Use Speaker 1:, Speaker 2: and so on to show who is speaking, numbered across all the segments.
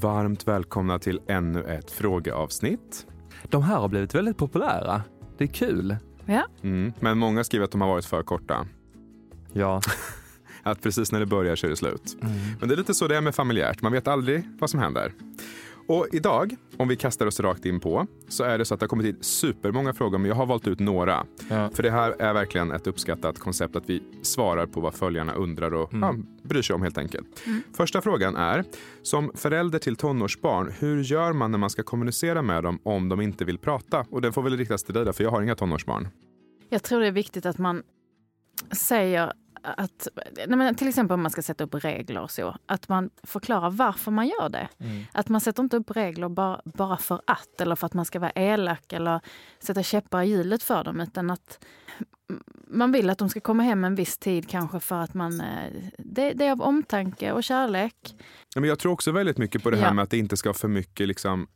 Speaker 1: Varmt välkomna till ännu ett frågeavsnitt.
Speaker 2: De här har blivit väldigt populära. Det är kul.
Speaker 3: Ja.
Speaker 1: Mm. Men många skriver att de har varit för korta.
Speaker 2: Ja.
Speaker 1: Att precis när det börjar så är det slut. Men det är lite så det är med familjärt. Man vet aldrig vad som händer. Och idag, om vi kastar oss rakt in på, så är det så att det har kommit in supermånga frågor, men jag har valt ut några.
Speaker 2: Ja.
Speaker 1: För det här är verkligen ett uppskattat koncept, att vi svarar på vad följarna undrar och ja, bryr sig om helt enkelt. Första frågan är, som förälder till tonårsbarn, hur gör man när man ska kommunicera med dem om de inte vill prata? Och den får väl riktas till dig då, för jag har inga tonårsbarn.
Speaker 3: Jag tror det är viktigt att man säger att, nej till exempel om man ska sätta upp regler och så, att man förklarar varför man gör det. Att man sätter inte upp regler bara, bara för att, eller för att man ska vara elak eller sätta käppar i hjulet för dem, utan att man vill att de ska komma hem en viss tid kanske för att man, eh, det, det är av omtanke och kärlek.
Speaker 1: Men jag tror också väldigt mycket på det här
Speaker 3: Ja.
Speaker 1: med att det inte ska vara för mycket liksom,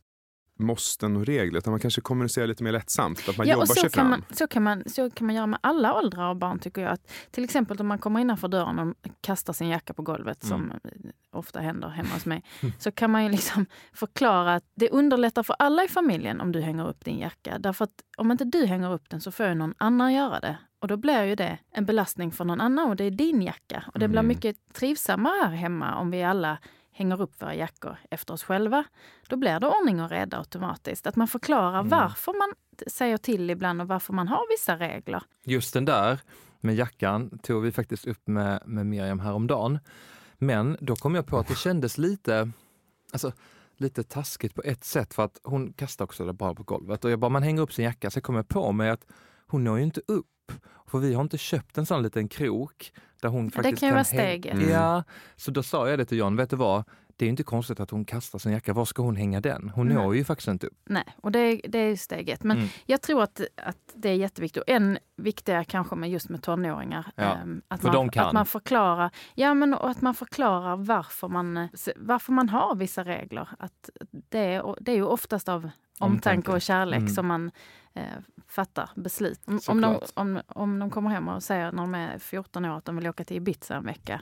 Speaker 1: måsten och regler, utan man kanske kommunicerar lite mer lättsamt. Att man
Speaker 3: Ja,
Speaker 1: jobbar
Speaker 3: och så
Speaker 1: sig
Speaker 3: kan,
Speaker 1: fram.
Speaker 3: man, så, kan man, så kan man göra med alla åldrar av barn tycker jag. Att, till exempel om man kommer innanför dörren och kastar sin jacka på golvet, som
Speaker 1: Mm.
Speaker 3: eh, ofta händer hemma hos mig, så kan man ju liksom förklara att det underlättar för alla i familjen om du hänger upp din jacka. Därför att om inte du hänger upp den så får ju någon annan göra det. Och då blir ju det en belastning för någon annan och det är din jacka. Och det blir
Speaker 1: Mm.
Speaker 3: mycket trivsammare här hemma om vi alla hänger upp våra jackor efter oss själva. Då blir det ordning och reda automatiskt. Att man förklarar varför man säger till ibland och varför man har vissa regler.
Speaker 2: Just den där med jackan tog vi faktiskt upp med, med Miriam häromdagen. Men då kom jag på att det kändes lite, alltså, lite taskigt på ett sätt för att hon kastade också det bara på golvet och jag bara, man hänger upp sin jacka så kom jag på mig att hon når ju inte upp. För vi har inte köpt en sån liten krok där hon faktiskt
Speaker 3: kan ju vara steget.
Speaker 1: Mm.
Speaker 2: Ja, så då sa jag det till John, vet du vad? Det är inte konstigt att hon kastar sin jacka. Var ska hon hänga den? Hon
Speaker 3: Nej.
Speaker 2: når ju faktiskt inte upp.
Speaker 3: Nej, och det, är- det är steget. Men
Speaker 2: Mm.
Speaker 3: jag tror att, att det är jätteviktigt. Och än viktigare kanske med just med tonåringar.
Speaker 2: Ja,
Speaker 3: ehm, att,
Speaker 2: för
Speaker 3: man,
Speaker 2: de kan.
Speaker 3: att man förklarar ja, men, och att man förklarar varför man, varför man har vissa regler. Att det, är, det är ju oftast av omtanke, och kärlek
Speaker 2: Mm.
Speaker 3: som man eh, fattar beslut. Om, om, de, om, om de kommer hem och säger när de är 14 år att de vill åka till Ibiza en vecka.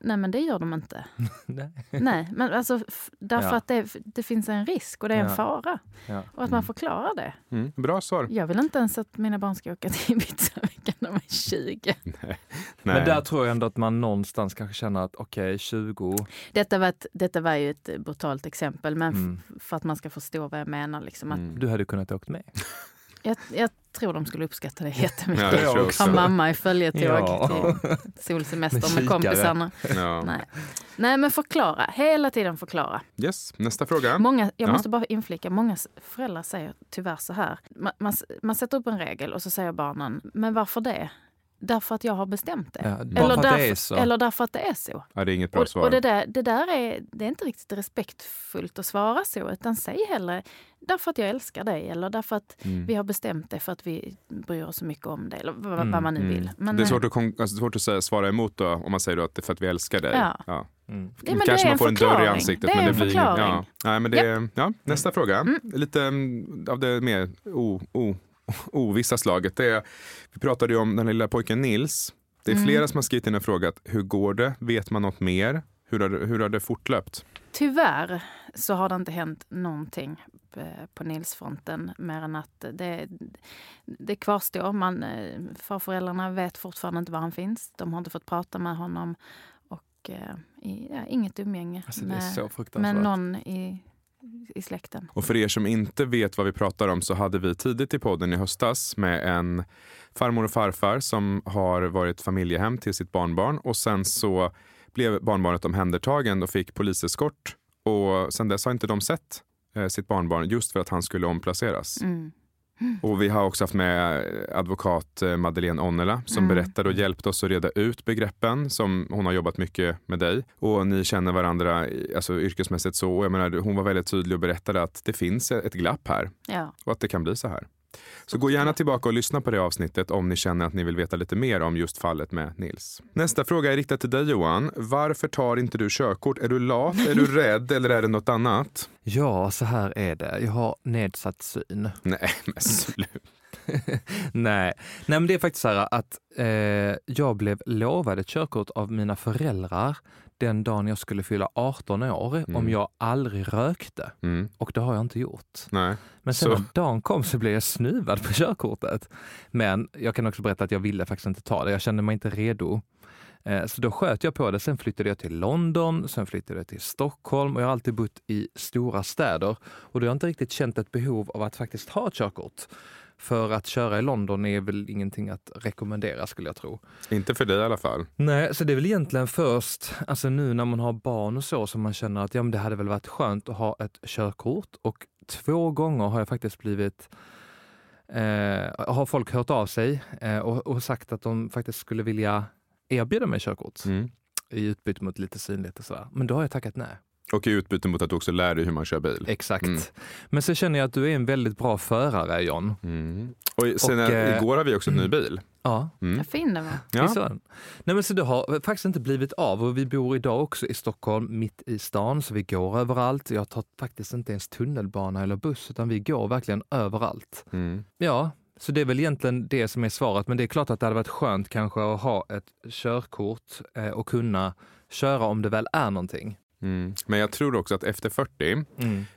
Speaker 3: Nej men det gör de inte.
Speaker 2: Nej.
Speaker 3: Nej, men alltså därför
Speaker 2: Ja.
Speaker 3: att det, det finns en risk och det är en
Speaker 2: Ja.
Speaker 3: fara.
Speaker 2: Ja.
Speaker 3: Och att man förklarar det.
Speaker 1: Mm. Bra svar.
Speaker 3: Jag vill inte ens att mina barn ska åka till Ibiza-veckan när de är 20.
Speaker 1: Nej.
Speaker 2: Men där tror jag ändå att man någonstans kanske känner att okej, 20,
Speaker 3: Detta var, ett, detta var ju ett brutalt exempel, men
Speaker 2: Mm.
Speaker 3: för att man ska förstå vad jag menar. Liksom, att
Speaker 1: Mm.
Speaker 2: du hade kunnat åkt med.
Speaker 3: jag, jag tror de skulle uppskatta det jättemycket.
Speaker 1: Ja, jag.
Speaker 3: Ha mamma i följetåg
Speaker 2: Ja.
Speaker 3: till solsemester
Speaker 2: Med
Speaker 3: kompisarna.
Speaker 1: Ja.
Speaker 3: Nej. Nej, men förklara. Hela tiden förklara.
Speaker 1: Yes. Nästa fråga.
Speaker 3: Många, jag
Speaker 1: Ja.
Speaker 3: måste bara inflika, många föräldrar säger tyvärr så här. Man, man, man sätter upp en regel och så säger barnen, men varför det? Därför att jag har bestämt det.
Speaker 2: Ja,
Speaker 3: eller,
Speaker 2: för att
Speaker 3: därför,
Speaker 2: det
Speaker 3: eller därför att det är så.
Speaker 1: Ja, det är inget bra
Speaker 3: Och,
Speaker 1: svar.
Speaker 3: och det, där, det där är, det är inte riktigt respektfullt att svara så, utan säg hellre därför att jag älskar dig eller därför att
Speaker 1: Mm.
Speaker 3: vi har bestämt det för att vi bryr oss så mycket om det, eller vad,
Speaker 2: Mm,
Speaker 3: vad man nu
Speaker 1: Mm.
Speaker 3: vill. Men,
Speaker 1: det är
Speaker 3: eh,
Speaker 1: svårt att, kon- alltså, svårt att säga, svara emot då, om man säger då att det är för att vi älskar dig.
Speaker 3: Ja.
Speaker 2: Mm.
Speaker 3: det, men
Speaker 1: Kanske
Speaker 3: det är
Speaker 1: man
Speaker 3: en
Speaker 1: får en dörr i ansiktet.
Speaker 3: Det är
Speaker 1: men det
Speaker 3: en
Speaker 1: blir
Speaker 3: förklaring.
Speaker 1: ja. Nej, men det, ja. Nästa fråga. Lite mm, av det mer o, o, ovissa slaget. Det är, vi pratade ju om den lilla pojken Nils. Det är
Speaker 3: Mm.
Speaker 1: flera som har skrivit in och frågat hur går det? Vet man något mer? Hur har, det- hur har det fortlöpt?
Speaker 3: Tyvärr så har det inte hänt någonting eh, på Nilsfronten mer än att det, det kvarstår. Man, eh, farföräldrarna vet fortfarande inte var han finns. De har inte fått prata med honom och eh, ja, inget umgänge
Speaker 2: Alltså,
Speaker 3: med, med någon i, i släkten.
Speaker 1: Och för er som inte vet vad vi pratar om så hade vi tidigt i podden i höstas med en farmor och farfar som har varit familjehem till sitt barnbarn och sen så blev barnbarnet omhändertagen och fick poliseskort och sen dess har inte de sett eh, sitt barnbarn just för att han skulle omplaceras.
Speaker 3: Mm.
Speaker 1: Och vi har också haft med advokat eh, Madeleine Onnela som
Speaker 3: Mm.
Speaker 1: berättade och hjälpte oss att reda ut begreppen som hon har jobbat mycket med dig. Och ni känner varandra alltså, yrkesmässigt så. Och jag menar, hon var väldigt tydlig och berättade att det finns ett glapp här
Speaker 3: Ja.
Speaker 1: och att det kan bli så här. Så gå gärna tillbaka och lyssna på det avsnittet om ni känner att ni vill veta lite mer om just fallet med Nils. Nästa fråga är riktad till dig Johan. Varför tar inte du körkort? Är du lat, är du rädd eller är det något annat?
Speaker 2: Ja, så här är det. Jag har nedsatt syn.
Speaker 1: Nej, men sluta.
Speaker 2: Nej. Nej, men det är faktiskt så här att eh, jag blev lovad ett körkort av mina föräldrar den dagen jag skulle fylla 18 år om
Speaker 1: Mm.
Speaker 2: jag aldrig rökte.
Speaker 1: Mm.
Speaker 2: Och det har jag inte gjort.
Speaker 1: Nej.
Speaker 2: Men sen
Speaker 1: Så-
Speaker 2: när dagen kom så blev jag snuvad på körkortet. Men jag kan också berätta att jag ville faktiskt inte ta det. Jag kände mig inte redo. Eh, Så då sköt jag på det. Sen flyttade jag till London, sen flyttade jag till Stockholm och jag har alltid bott i stora städer. Och då har jag inte riktigt känt ett behov av att faktiskt ha ett körkort. För att köra i London är väl ingenting att rekommendera skulle jag tro.
Speaker 1: Inte för dig i alla fall.
Speaker 2: Nej, så det är väl egentligen först, alltså nu när man har barn och så, som man känner att ja, men det hade väl varit skönt att ha ett körkort. Och två gånger har jag faktiskt blivit, eh, har folk hört av sig eh, och, och sagt att de faktiskt skulle vilja erbjuda mig körkort
Speaker 1: Mm.
Speaker 2: i utbyte mot lite synlighet och sådär. Men då har jag tackat nej.
Speaker 1: Och i utbyte mot att du också lär dig hur man kör bil.
Speaker 2: Exakt.
Speaker 1: Mm.
Speaker 2: Men så känner jag att du är en väldigt bra förare, John.
Speaker 1: Mm. Och sen,
Speaker 2: Och, eh,
Speaker 1: igår har vi också en ny bil.
Speaker 2: Ja,
Speaker 1: Mm.
Speaker 3: Fin den var.
Speaker 1: Ja.
Speaker 2: Visst var den? Nej, men så det har faktiskt inte blivit av och vi bor idag också i Stockholm mitt i stan så vi går överallt. Jag tar faktiskt inte ens tunnelbana eller buss utan vi går verkligen överallt.
Speaker 1: Mm.
Speaker 2: Ja, så det är väl egentligen det som är svaret. Men det är klart att det hade varit skönt kanske att ha ett körkort eh, och kunna köra om det väl är någonting.
Speaker 1: Mm. Men jag tror också att efter 40,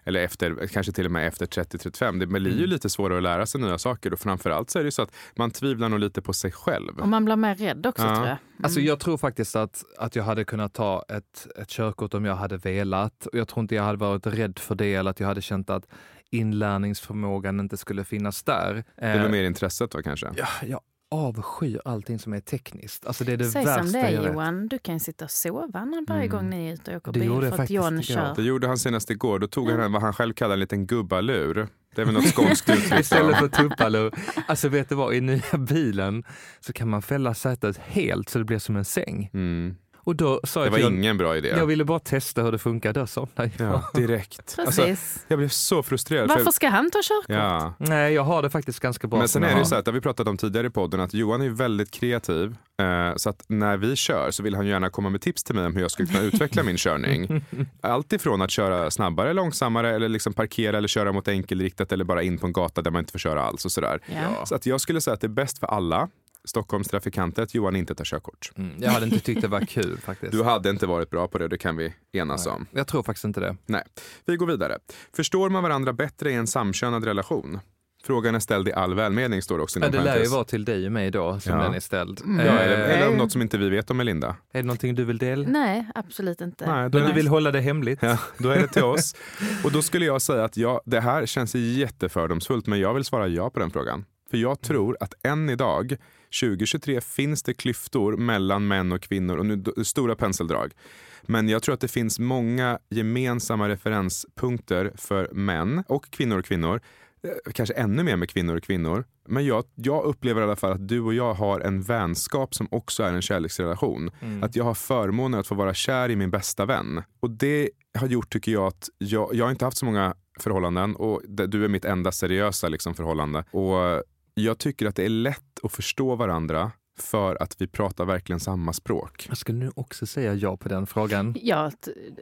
Speaker 1: eller efter, kanske till och med efter 30-35, det blir ju
Speaker 2: Mm.
Speaker 1: lite svårare att lära sig nya saker och framförallt så är det så att man tvivlar nog lite på sig själv.
Speaker 3: Och man blir mer rädd också
Speaker 1: Ja.
Speaker 3: tror jag. Mm.
Speaker 2: Alltså jag tror faktiskt att, att jag hade kunnat ta ett, ett körkort om jag hade velat. Och jag tror inte jag hade varit rädd för det eller att jag hade känt att inlärningsförmågan inte skulle finnas där.
Speaker 1: Det väl
Speaker 2: Eh,
Speaker 1: mer intresset då kanske?
Speaker 2: Ja, jag avskyr allting som är tekniskt. Alltså det är det
Speaker 3: Säg
Speaker 2: värsta
Speaker 3: som det är
Speaker 2: jag vet.
Speaker 3: Johan, du kan ju sitta och sova när varje
Speaker 1: Mm.
Speaker 3: gång ni är ute och åker
Speaker 2: Det
Speaker 3: bil
Speaker 2: gjorde
Speaker 3: för att John kör.
Speaker 1: Det gjorde han senast igår. Då tog han vad han själv kallar en liten gubbalur. Det är väl något skånskt uttryck.
Speaker 2: Istället för tuppalur. Alltså vet du vad, i nya bilen så kan man fälla sätet helt så det blir som en säng.
Speaker 1: Mm.
Speaker 2: Och då sa
Speaker 1: Det
Speaker 2: jag
Speaker 1: var
Speaker 2: John,
Speaker 1: ingen bra idé.
Speaker 2: jag ville bara testa hur det funkar. Då somnade jag.
Speaker 1: Ja, direkt. Alltså,
Speaker 3: Precis.
Speaker 1: jag blev så frustrerad. för-
Speaker 3: Varför ska han ta körkort?
Speaker 1: Ja.
Speaker 2: Nej, jag har det faktiskt ganska bra.
Speaker 1: Men sen är
Speaker 2: jag
Speaker 1: det ju så här, det har vi pratat om tidigare i podden, att Johan är väldigt kreativ. Eh, så att när vi kör så vill han gärna komma med tips till mig om hur jag ska kunna utveckla min körning. Allt ifrån att köra snabbare, långsammare eller liksom parkera eller köra mot enkelriktat eller bara in på en gata där man inte får köra alls och sådär.
Speaker 3: Ja.
Speaker 1: Så att jag skulle säga att det är bäst för alla Stockholms trafikanter att Johan inte tar körkort.
Speaker 2: Mm, jag hade inte tyckt det var kul faktiskt.
Speaker 1: Du hade inte varit bra på det, det kan vi enas
Speaker 2: Nej,
Speaker 1: om.
Speaker 2: Jag tror faktiskt inte det.
Speaker 1: Nej, vi går vidare. Förstår man varandra bättre i en samkönad relation? Frågan är ställd i all välmening, står det också
Speaker 2: Ja, det lär ju vara till dig och mig då som
Speaker 1: Ja.
Speaker 2: den är ställd.
Speaker 1: Ja, eller,
Speaker 2: Eh,
Speaker 1: eller om något som inte vi vet om Melinda.
Speaker 2: Är det någonting du vill dela?
Speaker 3: Nej, absolut inte.
Speaker 1: Nej, då,
Speaker 2: Men du vill hålla det hemligt?
Speaker 1: ja, då är det till oss. Och då skulle jag säga att ja, det här känns jättefördomsfullt, men jag vill svara ja på den frågan. För jag tror att än idag, 2023, finns det klyftor mellan män och kvinnor. Och nu stora penseldrag. Men jag tror att det finns många gemensamma referenspunkter för män och kvinnor och kvinnor. Eh, Kanske ännu mer med kvinnor och kvinnor. Men jag, jag upplever i alla fall att du och jag har en vänskap som också är en kärleksrelation.
Speaker 2: Mm.
Speaker 1: Att jag har förmånen att få vara kär i min bästa vän. Och det har gjort, tycker jag, att jag, jag har inte haft så många förhållanden och du är mitt enda seriösa liksom, förhållande. Och jag tycker att det är lätt att förstå varandra för att vi pratar verkligen samma språk.
Speaker 2: Jag skulle nu också säga ja på den frågan.
Speaker 3: Ja,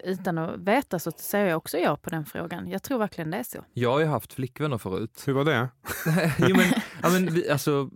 Speaker 3: utan att veta så säger jag också ja på den frågan. Jag tror verkligen det är så.
Speaker 2: Jag har ju haft flickvänner förut.
Speaker 1: Hur var det?
Speaker 2: jo, men, ja, men vi, alltså,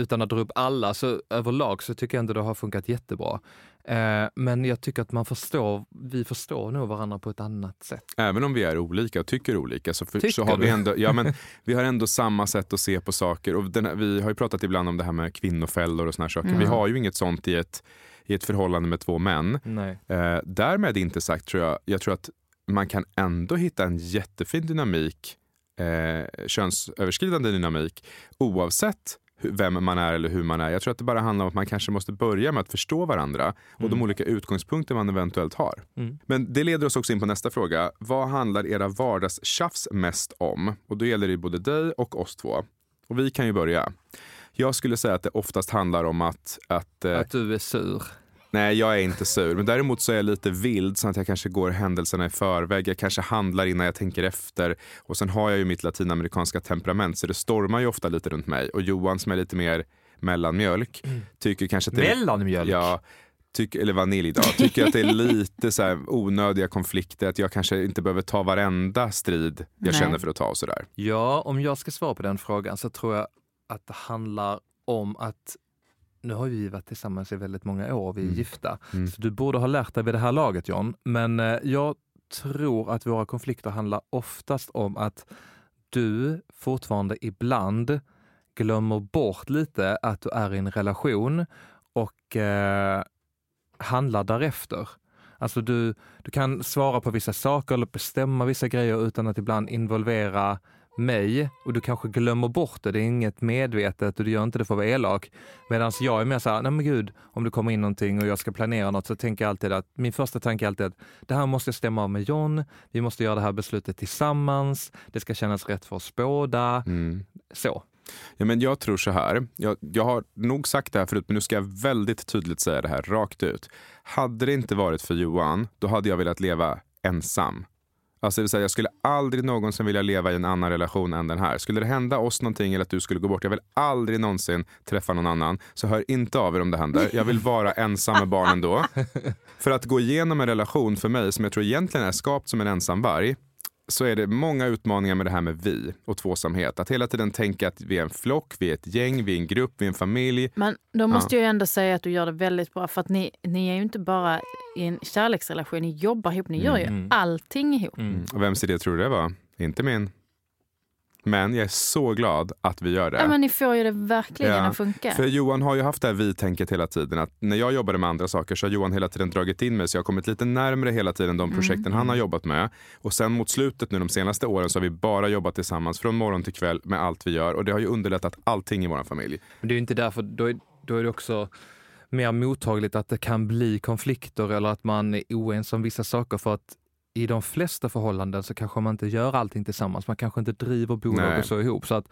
Speaker 2: utan att dra upp alla, så överlag så tycker jag ändå det har funkat jättebra. Eh, men jag tycker att man förstår, vi förstår nog varandra på ett annat sätt.
Speaker 1: Även om vi är olika och tycker olika så, för,
Speaker 2: Tycker
Speaker 1: så har vi ändå, ja, men, vi har ändå samma sätt att se på saker. Och den, vi har ju pratat ibland om det här med kvinnofällor och såna här saker.
Speaker 3: Mm.
Speaker 1: Vi har ju inget sånt i ett, i ett förhållande med två män.
Speaker 2: Nej.
Speaker 1: Eh, därmed inte sagt tror jag, jag tror att man kan ändå hitta en jättefin dynamik, eh, könsöverskridande dynamik, oavsett vem man är eller hur man är. Jag tror att det bara handlar om att man kanske måste börja med att förstå varandra och de
Speaker 2: Mm.
Speaker 1: olika utgångspunkter man eventuellt har.
Speaker 2: Mm.
Speaker 1: Men det leder oss också in på nästa fråga. Vad handlar era vardagstjafs mest om? Och då gäller det både dig och oss två. Och vi kan ju börja. Jag skulle säga att det oftast handlar om att, att eh,
Speaker 2: Att du är sur.
Speaker 1: Nej, jag är inte sur. Men däremot så är jag lite vild så att jag kanske går händelserna i förväg. Jag kanske handlar innan jag tänker efter. Och sen har jag ju mitt latinamerikanska temperament så det stormar ju ofta lite runt mig. Och Johan som är lite mer mellanmjölk tycker kanske att det är...
Speaker 2: Mellanmjölk?
Speaker 1: Ja, tycker, eller vanilj då. Tycker att det är lite så här onödiga konflikter. Att jag kanske inte behöver ta varenda strid jag
Speaker 3: Nej.
Speaker 1: känner för att ta och sådär.
Speaker 2: Ja, om jag ska svara på den frågan så tror jag att det handlar om att nu har vi varit tillsammans i väldigt många år, vi är
Speaker 1: Mm.
Speaker 2: gifta.
Speaker 1: Mm.
Speaker 2: Så du borde ha lärt dig vid det här laget John. Men eh, jag tror att våra konflikter handlar oftast om att du fortfarande ibland glömmer bort lite att du är i en relation och eh, handlar därefter. Alltså du, du kan svara på vissa saker eller bestämma vissa grejer utan att ibland involvera mig och du kanske glömmer bort det. Det är inget medvetet och du gör inte det för att vara elak. Medan jag är mer så här, nej men gud, om det kommer in någonting och jag ska planera något så tänker jag alltid att min första tanke är alltid att det här måste jag stämma av med John. Vi måste göra det här beslutet tillsammans. Det ska kännas rätt för oss båda.
Speaker 1: Mm.
Speaker 2: Så.
Speaker 1: Ja, men jag tror så här. Jag, jag har nog sagt det här förut, men nu ska jag väldigt tydligt säga det här rakt ut. Hade det inte varit för Johan, då hade jag velat leva ensam. Alltså det vill säga, jag skulle aldrig någonsin vilja leva i en annan relation än den här. Skulle det hända oss någonting eller att du skulle gå bort, jag vill aldrig någonsin träffa någon annan. Så hör inte av er om det händer. Jag vill vara ensam med barnen då. För att gå igenom en relation för mig, som jag tror egentligen är skapt som en ensam varg, så är det många utmaningar med det här med vi och tvåsamhet. Att hela tiden tänka att vi är en flock, vi är ett gäng, vi är en grupp, vi är en familj.
Speaker 3: Men då måste jag ju ändå säga att du gör det väldigt bra för att ni, ni är ju inte bara i en kärleksrelation, ni jobbar ihop, ni gör ju
Speaker 2: Mm.
Speaker 3: allting ihop.
Speaker 2: Mm.
Speaker 1: Och vems idé tror du det var? Inte min. Men jag är så glad att vi gör det.
Speaker 3: Ja, men ni får ju det verkligen
Speaker 1: Ja,
Speaker 3: att funka.
Speaker 1: För Johan har ju haft det här vi-tänket hela tiden. Att när jag jobbade med andra saker så har Johan hela tiden dragit in mig så jag har kommit lite närmre hela tiden de projekten han har jobbat med. Och sen mot slutet nu de senaste åren så har vi bara jobbat tillsammans från morgon till kväll med allt vi gör. Och det har ju underlättat allting i vår familj.
Speaker 2: Men det är ju inte därför, då är, då är det också mer mottagligt att det kan bli konflikter eller att man är oense om vissa saker för att i de flesta förhållanden så kanske man inte gör allting tillsammans. Man kanske inte driver bolag
Speaker 1: Nej.
Speaker 2: och så ihop. Så att
Speaker 3: De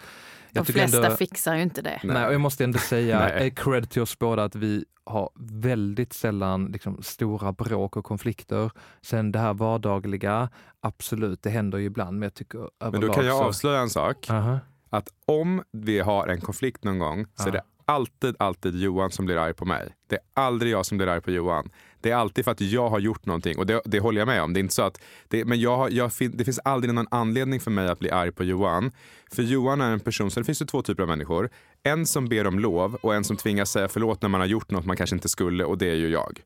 Speaker 2: jag tycker
Speaker 3: flesta
Speaker 2: ändå,
Speaker 3: fixar ju inte det.
Speaker 2: nej, och jag måste ändå säga, eh, cred till oss båda att vi har väldigt sällan liksom, stora bråk och konflikter. Sen det här vardagliga, absolut, det händer ju ibland, men jag tycker
Speaker 1: Men
Speaker 2: överlag
Speaker 1: då kan jag
Speaker 2: så...
Speaker 1: avslöja en sak.
Speaker 2: Aha.
Speaker 1: Att om vi har en konflikt någon gång så är
Speaker 2: Ja.
Speaker 1: det alltid, alltid Johan som blir arg på mig. Det är aldrig jag som blir arg på Johan. Det är alltid för att jag har gjort någonting och det, det håller jag med om. Det är inte så att, det, men jag, har- jag, fin- det finns aldrig någon anledning för mig att bli arg på Johan. För Johan är en person, så det finns ju två typer av människor. En som ber om lov och en som tvingas säga förlåt när man har gjort något man kanske inte skulle och det är ju jag.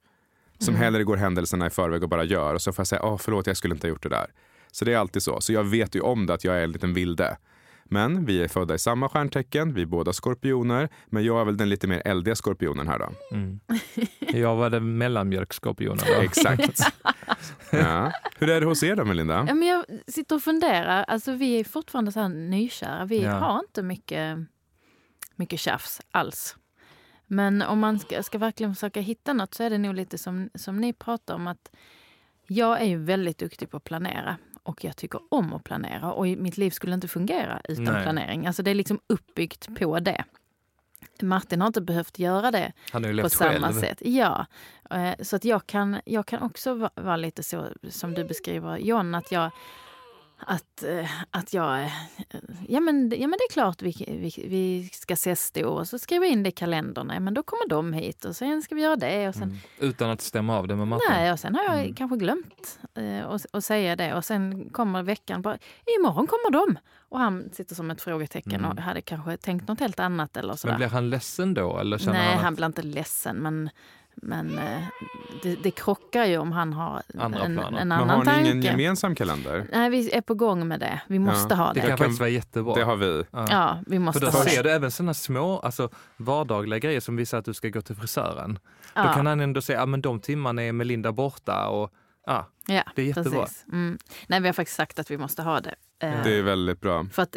Speaker 1: Som hellre går händelserna i förväg och bara gör och så får jag säga Åh, förlåt jag skulle inte ha gjort det där. Så det är alltid så. Så jag vet ju om det att jag är en liten vilde. Men vi är födda i samma stjärntecken, vi är båda skorpioner. Men jag är väl den lite mer eldiga skorpionen här då.
Speaker 2: Mm. Jag var den mellanmjölkskorpionen. då.
Speaker 1: Exakt. Ja. Hur är det hos er då Melinda?
Speaker 3: Ja, men jag sitter och funderar. Alltså, vi är fortfarande så här nykära. Vi
Speaker 2: Ja.
Speaker 3: har inte mycket, mycket tjafs alls. Men om man ska, ska verkligen försöka hitta något så är det nog lite som, som ni pratar om. att Jag är ju väldigt duktig på att planera och jag tycker om att planera. Och mitt liv skulle inte fungera utan
Speaker 2: Nej.
Speaker 3: planering. Alltså det är liksom uppbyggt på det. Martin har inte behövt göra det på samma
Speaker 2: själv.
Speaker 3: sätt. Ja, Eh, så att jag kan, jag kan också va- vara lite så som du beskriver John, att jag att, eh, att jag... eh, Ja men, ja, men det är klart vi, vi, vi ska ses då och så skriver jag in det i kalendern. Ja, men då kommer de hit och sen ska vi göra det. Och sen,
Speaker 2: Mm. Utan att stämma av det med Martin.
Speaker 3: Nej, och sen har jag
Speaker 2: Mm.
Speaker 3: kanske glömt eh, att att säga det. Och sen kommer veckan bara, imorgon kommer de. Och han sitter som ett frågetecken
Speaker 2: Mm.
Speaker 3: och hade kanske tänkt något helt annat eller sådär.
Speaker 2: Men blir han ledsen då? Eller känner
Speaker 3: Nej,
Speaker 2: han att...
Speaker 3: han blir inte ledsen men, men eh, det, det krockar ju om han har
Speaker 2: Andra
Speaker 3: en,
Speaker 2: planer.
Speaker 3: en
Speaker 1: Men
Speaker 3: annan
Speaker 1: har ni
Speaker 3: tanke.
Speaker 1: ingen gemensam kalender?
Speaker 3: Nej, vi är på gång med det. Vi måste
Speaker 1: Ja,
Speaker 3: ha
Speaker 2: Det
Speaker 3: det.
Speaker 2: kan faktiskt vara jättebra.
Speaker 1: Det har vi.
Speaker 2: Ja.
Speaker 3: Ja, vi
Speaker 2: För
Speaker 3: måste
Speaker 2: då
Speaker 3: ha
Speaker 2: ser
Speaker 3: det.
Speaker 2: du även sådana små, alltså vardagliga grejer som visar att du ska gå till frisören. Då
Speaker 3: Ja,
Speaker 2: kan han ändå säga, ja men de timmarna är Melinda borta och ja,
Speaker 3: ja,
Speaker 2: det är jättebra.
Speaker 3: precis. Mm. Nej, vi har faktiskt sagt att vi måste ha det. Eh,
Speaker 1: Det är väldigt bra.
Speaker 3: För att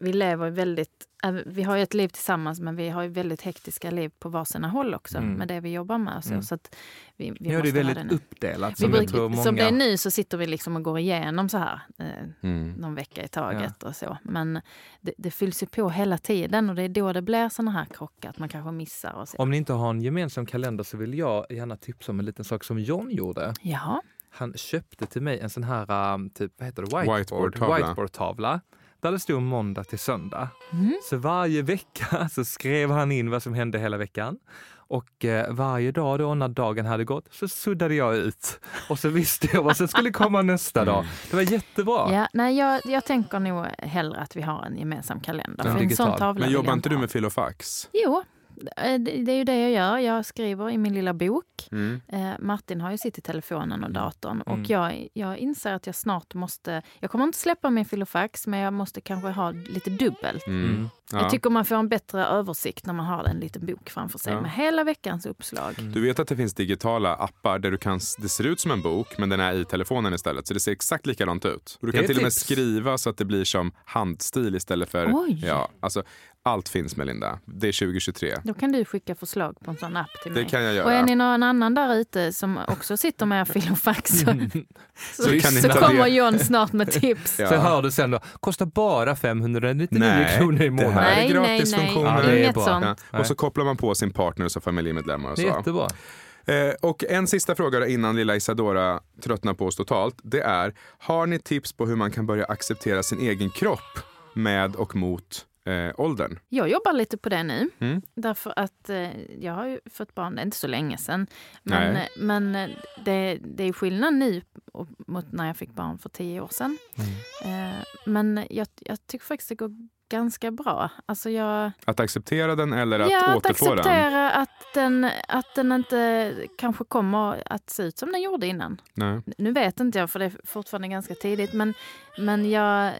Speaker 3: vi lever väldigt... eh, Vi har ju ett liv tillsammans men vi har ju väldigt hektiska liv på varsina håll också
Speaker 2: Mm.
Speaker 3: med det vi jobbar med. och Så,
Speaker 2: Mm.
Speaker 3: så att vi, vi
Speaker 2: nu är det väldigt
Speaker 3: det nu.
Speaker 2: uppdelat.
Speaker 3: Vi
Speaker 2: Som, jag tror många...
Speaker 3: som det är nu så sitter vi liksom och går igenom så här eh,
Speaker 1: Mm.
Speaker 3: någon vecka i taget och så. Men det, det fylls ju på hela tiden och det är då det blir såna här krockar, att man kanske missar och så.
Speaker 2: Om ni inte har en gemensam kalender så vill jag gärna tipsa om en liten sak som John gjorde.
Speaker 3: Jaha.
Speaker 2: Han köpte till mig en sån här, um, typ, vad heter det, whiteboard,
Speaker 1: Whiteboard-tavla.
Speaker 2: whiteboard-tavla. Där det stod måndag till söndag.
Speaker 3: Mm.
Speaker 2: Så varje vecka så skrev han in vad som hände hela veckan. Och eh, varje dag då när dagen hade gått så suddade jag ut. Och så visste jag vad som skulle komma nästa dag. Det var jättebra.
Speaker 3: Ja, nej, jag, jag tänker nog hellre att vi har en gemensam kalender.
Speaker 2: Ja.
Speaker 3: För en sån tavla
Speaker 1: Men jobbar inte du med filofax?
Speaker 3: Jo, Det det är ju det jag gör. Jag skriver i min lilla bok.
Speaker 1: Mm.
Speaker 3: Eh, Martin har ju sitt i telefonen och datorn.
Speaker 2: Mm.
Speaker 3: Och jag, jag inser att jag snart måste... Jag kommer inte släppa min filofax, men jag måste kanske ha lite dubbelt.
Speaker 1: Mm.
Speaker 2: Mm.
Speaker 1: Ja.
Speaker 3: Jag tycker man får en bättre översikt när man har en liten bok framför sig
Speaker 1: Ja.
Speaker 3: med hela veckans uppslag.
Speaker 1: Du vet att det finns digitala appar där du kan, det ser ut som en bok men den är i telefonen istället. Så det ser exakt likadant ut. Och du kan till och med
Speaker 2: tips.
Speaker 1: skriva så att det blir som handstil istället för...
Speaker 3: Oj.
Speaker 1: Ja, alltså, allt finns Melinda. Det är 2023.
Speaker 3: Då kan du skicka förslag på en sån app till
Speaker 1: Det
Speaker 3: mig.
Speaker 1: kan jag göra.
Speaker 3: Och är ni någon annan där ute som också sitter med filofax så, så,
Speaker 1: Så
Speaker 3: så
Speaker 1: ta
Speaker 3: kommer
Speaker 1: det.
Speaker 3: John snart med tips.
Speaker 1: Ja.
Speaker 2: Så hör du sen då, kostar bara 599
Speaker 1: Nej,
Speaker 2: kronor i
Speaker 1: det
Speaker 2: månaden.
Speaker 1: här
Speaker 3: Nej,
Speaker 1: är
Speaker 3: nej, nej.
Speaker 1: gratisfunktioner.
Speaker 2: Ja, det är
Speaker 3: Inget
Speaker 2: bra.
Speaker 3: sånt.
Speaker 1: Ja. Och så kopplar man på sin partner och så familjemedlemmar och
Speaker 2: Det är
Speaker 1: så.
Speaker 2: jättebra.
Speaker 1: Eh, och en sista fråga då innan lilla Isadora tröttnar på oss totalt. Det är, har ni tips på hur man kan börja acceptera sin egen kropp med och mot eh, åldern?
Speaker 3: Jag jobbar lite på det nu.
Speaker 1: Mm.
Speaker 3: Därför att eh, jag har ju fått barn, det är inte så länge sedan. Men, eh, men eh, det, det är skillnad nu mot när jag fick barn för tio år sedan. Eh, men jag, jag tycker faktiskt det går ganska bra. Alltså jag,
Speaker 1: Att acceptera den eller att
Speaker 3: ja, att
Speaker 1: återfå den?
Speaker 3: acceptera att den, att den inte kanske kommer att se ut som den gjorde innan.
Speaker 1: Nej.
Speaker 3: Nu vet inte jag för det är fortfarande ganska tidigt men, men jag,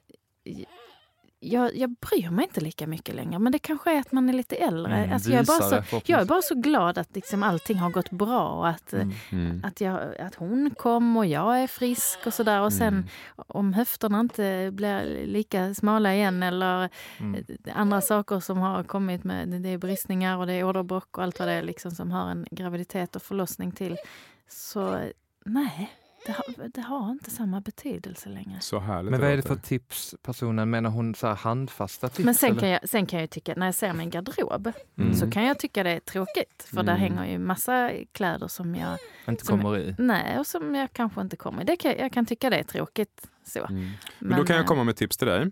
Speaker 3: jag, jag bryr mig inte lika mycket längre. Men det kanske är att man är lite äldre.
Speaker 2: Mm,
Speaker 3: alltså jag, är bara så, jag är bara så glad att liksom allting har gått bra och att,
Speaker 2: Mm.
Speaker 1: Mm.
Speaker 3: att, jag, att hon kom och jag är frisk och sådär. Och sen
Speaker 1: Mm.
Speaker 3: om höfterna inte blir lika smala igen eller
Speaker 2: Mm.
Speaker 3: andra saker som har kommit med det är bristningar och det är åderbråck och allt vad det är liksom som hör en graviditet och förlossning till. Så nej, det har, det har inte samma betydelse längre.
Speaker 1: Så härligt
Speaker 2: Men vad är det för tips personen, menar hon så här handfasta tips?
Speaker 3: Men sen
Speaker 2: eller?
Speaker 3: kan, jag, sen kan jag tycka, när jag ser min garderob
Speaker 2: Mm.
Speaker 3: så kan jag tycka det är tråkigt. För där
Speaker 1: Mm.
Speaker 3: hänger ju massa kläder som jag,
Speaker 2: inte
Speaker 3: som-
Speaker 2: kommer i?
Speaker 3: nej, och som jag kanske inte kommer i. Det kan, jag kan tycka det är tråkigt. Så.
Speaker 1: Mm. Men, då kan jag
Speaker 3: eh,
Speaker 1: komma med tips till dig.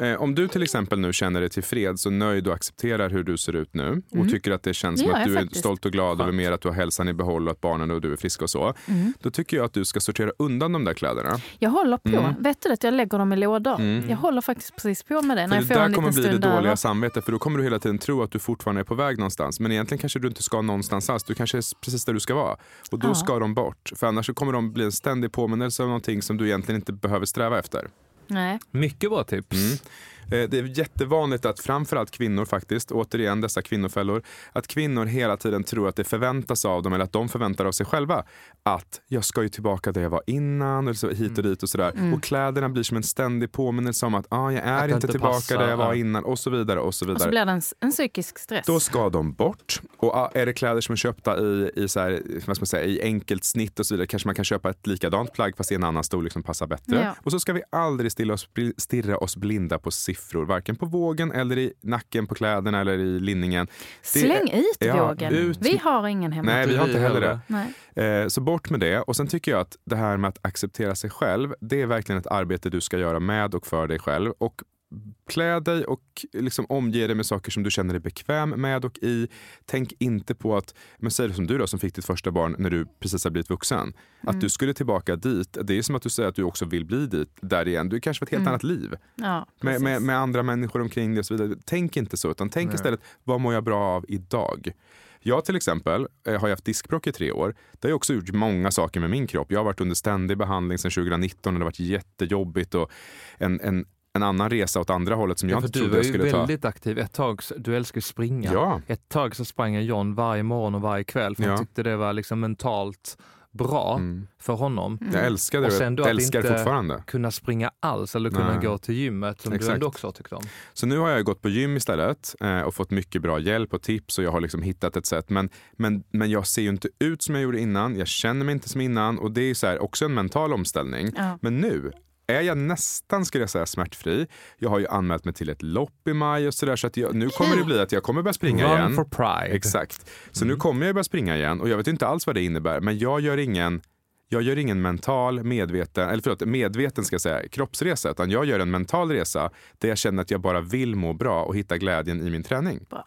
Speaker 1: Eh, om du till exempel nu känner dig tillfreds och nöjd och accepterar hur du ser ut nu och
Speaker 3: Mm.
Speaker 1: tycker att det känns som
Speaker 3: gör
Speaker 1: att du är
Speaker 3: faktiskt.
Speaker 1: stolt och glad över
Speaker 2: Skönt.
Speaker 1: mer att du har hälsan i behåll och att barnen och du är friska och så.
Speaker 3: Mm.
Speaker 1: Då tycker jag att du ska sortera undan de där kläderna.
Speaker 3: Jag håller på.
Speaker 1: Mm.
Speaker 3: Vet du att jag lägger dem i lådor?
Speaker 1: Mm.
Speaker 3: Jag håller faktiskt precis på med det.
Speaker 1: För
Speaker 3: när jag
Speaker 1: det där kommer bli det dåliga
Speaker 3: över.
Speaker 1: samvetet för då kommer du hela tiden tro att du fortfarande är på väg någonstans. Men egentligen kanske du inte ska någonstans alls. Du kanske är precis där du ska vara. Och då
Speaker 3: Ja.
Speaker 1: ska de bort. För annars så kommer de bli en ständig påminnelse om någonting som du egentligen inte behöver sträva efter.
Speaker 3: Nej.
Speaker 2: Mycket bra tips.
Speaker 1: Mm. Eh, Det är jättevanligt att framförallt kvinnor faktiskt, återigen dessa kvinnofällor, att kvinnor hela tiden tror att det förväntas av dem eller att de förväntar av sig själva att jag ska ju tillbaka där jag var innan eller så, hit och dit och sådär.
Speaker 3: Mm.
Speaker 1: Och kläderna blir som en ständig påminnelse om att ah, jag är
Speaker 2: Att
Speaker 1: inte tillbaka
Speaker 2: passar,
Speaker 1: där jag var innan och så vidare och så
Speaker 3: Och så
Speaker 1: vidare.
Speaker 3: blir det en, en psykisk stress.
Speaker 1: Då ska de bort. Och ah, är det kläder som är köpta i, i, så här, vad ska man säga, i enkelt snitt och så vidare kanske man kan köpa ett likadant plagg fast i en annan storlek som passar bättre.
Speaker 3: Ja.
Speaker 1: Och så ska vi aldrig stilla oss, stirra oss blinda på siffror, varken på vågen eller i nacken på kläderna eller i linningen. det
Speaker 3: Släng ut
Speaker 1: ja,
Speaker 3: vågen.
Speaker 1: ut-
Speaker 3: Vi har ingen hemma.
Speaker 1: Nej, vi har inte heller det.
Speaker 3: Nej.
Speaker 1: Eh, så bort med det. Och sen tycker jag att det här med att acceptera sig själv, det är verkligen ett arbete du ska göra med och för dig själv. Och klä dig och liksom omge dig med saker som du känner dig bekväm med och i. Tänk inte på att, men säg det som du då som fick ditt första barn när du precis har blivit vuxen. Att du skulle tillbaka dit, det är som att du säger att du också vill bli dit, där igen. Du kanske har ett helt
Speaker 3: Mm.
Speaker 1: annat liv
Speaker 3: Ja,
Speaker 1: med, med, med andra människor omkring dig och så vidare. Tänk inte så, utan tänk
Speaker 2: Nej.
Speaker 1: istället vad mår jag bra av idag? Jag till exempel eh, har ju haft diskbråck i tre år. Det har också gjort många saker med min kropp. Jag har varit under ständig behandling sedan 2019 och det har varit jättejobbigt och en, en, en annan resa åt andra hållet som jag
Speaker 2: Ja, för
Speaker 1: inte
Speaker 2: du
Speaker 1: trodde
Speaker 2: var
Speaker 1: jag
Speaker 2: ju
Speaker 1: skulle ta.
Speaker 2: väldigt aktiv ett tag. Du älskar ju springa.
Speaker 1: Ja,
Speaker 2: Ett tag så sprang jag John varje morgon och varje kväll för
Speaker 1: Ja.
Speaker 2: han tyckte det var liksom mentalt bra
Speaker 1: mm.
Speaker 2: för honom.
Speaker 3: Mm.
Speaker 1: jag älskade
Speaker 2: Och
Speaker 1: det
Speaker 2: sen då
Speaker 1: jag
Speaker 2: att
Speaker 1: älskar
Speaker 2: inte-
Speaker 1: fortfarande.
Speaker 2: Kunna springa alls eller kunna
Speaker 1: Nej.
Speaker 2: gå till gymmet som
Speaker 1: Exakt.
Speaker 2: du ändå också har tyckt om.
Speaker 1: Så nu har jag gått på gym istället eh, och fått mycket bra hjälp och tips och jag har liksom hittat ett sätt. Men, men, men jag ser ju inte ut som jag gjorde innan. Jag känner mig inte som innan och det är så här, också en mental omställning.
Speaker 3: Ja.
Speaker 1: Men nu är jag nästan skulle jag säga smärtfri. Jag har ju anmält mig till ett lopp i maj och sådär så att jag, nu kommer det bli att jag kommer börja springa
Speaker 2: Run
Speaker 1: igen.
Speaker 2: for pride.
Speaker 1: Exakt. Så nu kommer jag börja springa igen och jag vet inte alls vad det innebär men jag gör ingen jag gör ingen mental, medveten, eller förlåt, medveten ska jag säga, kroppsresa, utan jag gör en mental resa där jag känner att jag bara vill må bra och hitta glädjen i min träning.
Speaker 3: Bra.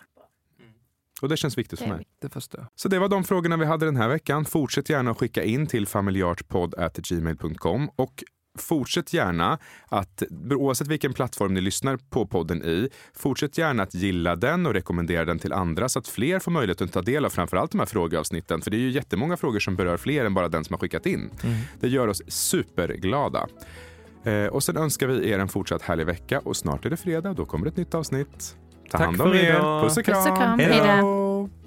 Speaker 1: Och det känns viktigt för mig.
Speaker 2: Det förstår.
Speaker 1: Så det var de frågorna vi hade den här veckan. Fortsätt gärna att skicka in till familjartpodd.gmail.com och fortsätt gärna att, oavsett vilken plattform ni lyssnar på podden i, fortsätt gärna att gilla den och rekommendera den till andra så att fler får möjlighet att ta del av framförallt de här frågeavsnitten. För det är ju jättemånga frågor som berör fler än bara den som har skickat in. Mm. Det gör oss superglada. Eh, och sen önskar vi er en fortsatt härlig vecka och snart är det fredag. Då kommer ett nytt avsnitt. Ta
Speaker 2: Tack
Speaker 1: hand om er. Puss och kram.
Speaker 3: Puss och kram.
Speaker 1: Hej då.